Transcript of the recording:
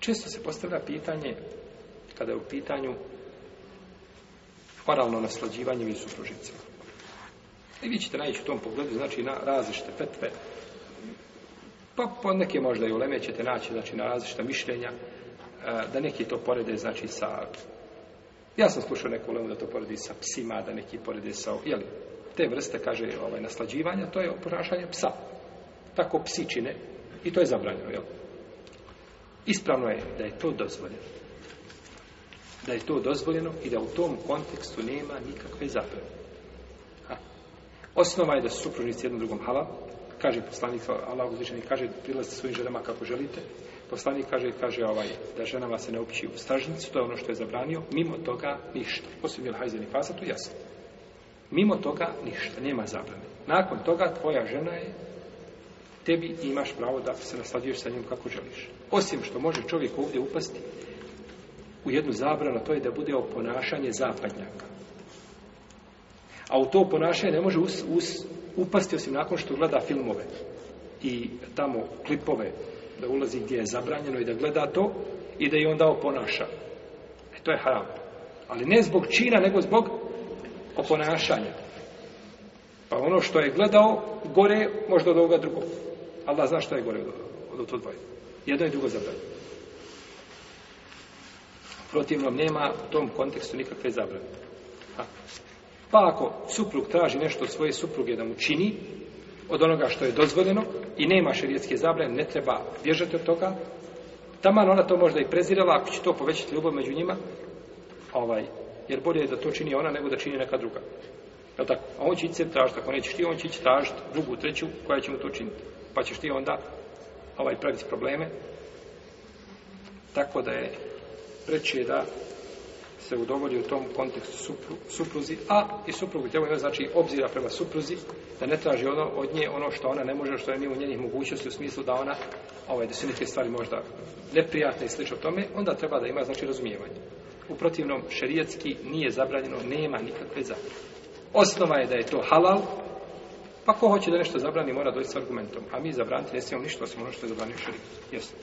Često se postavlja pitanje kada je u pitanju oralno naslađivanje i supružicima. I vi ćete naći u tom pogledu, znači na različite petve. Pa po neke možda i uleme ćete naći znači, na različita mišljenja e, da neki to porede znači sa ja sam slušao neku ulemu da to poredi sa psima, da neki porede sa jeli, te vrste, kaže, ovaj, naslađivanja to je oporašanje psa. Tako psi čine i to je zabranjeno, jel? ispravno je da je to dozvoljeno. Da je to dozvoljeno i da u tom kontekstu nema nikakve zapreve. Ha. Osnova je da su supružnici jednom drugom halal, kaže poslanik, Allah uzvišeni kaže, prilazite svojim ženama kako želite, poslanik kaže, kaže ovaj, da ženama se ne opći u stražnicu, to je ono što je zabranio, mimo toga ništa. Osim je hajzeni pasa, tu jasno. Mimo toga ništa, nema zabrane. Nakon toga tvoja žena je tebi i imaš pravo da se naslađuješ sa njim kako želiš. Osim što može čovjek ovdje upasti u jednu zabranu, to je da bude oponašanje zapadnjaka. A u to ponašanje ne može us, us, upasti osim nakon što gleda filmove i tamo klipove da ulazi gdje je zabranjeno i da gleda to i da je onda oponaša. E to je haram. Ali ne zbog čina, nego zbog oponašanja. Pa ono što je gledao, gore možda od ovoga drugog. Allah zna šta je gore od, od, od to dvoje. Jedno i drugo zabranje. Protivno, nema u tom kontekstu nikakve zabrane. Ha. Pa ako suprug traži nešto od svoje supruge da mu čini, od onoga što je dozvoljeno, i nema šerijetske zabrane, ne treba bježati od toga, taman ona to možda i prezirala, ako će to povećati ljubav među njima, ovaj, jer bolje je da to čini ona nego da čini neka druga. Je tako? A on će ići se tražiti, ako nećeš ti, on će ići tražiti drugu, treću, koja će mu to činiti pa ćeš ti onda ovaj praviti probleme. Tako da je reći je da se udovolji u tom kontekstu supru, supruzi, a i suprugu tijelo ima znači obzira prema supruzi, da ne traži ono, od nje ono što ona ne može, što je nije u njenih mogućnosti, u smislu da ona, ovaj, da su neke stvari možda neprijatne i slično tome, onda treba da ima znači razumijevanje. U protivnom, šerijetski nije zabranjeno, nema nikakve zabranje. Osnova je da je to halal, Pa ko hoće da nešto zabrani, mora doći s argumentom. A mi zabraniti ne smijemo ništa, osim ono što je zabranio šarijet. Jesu.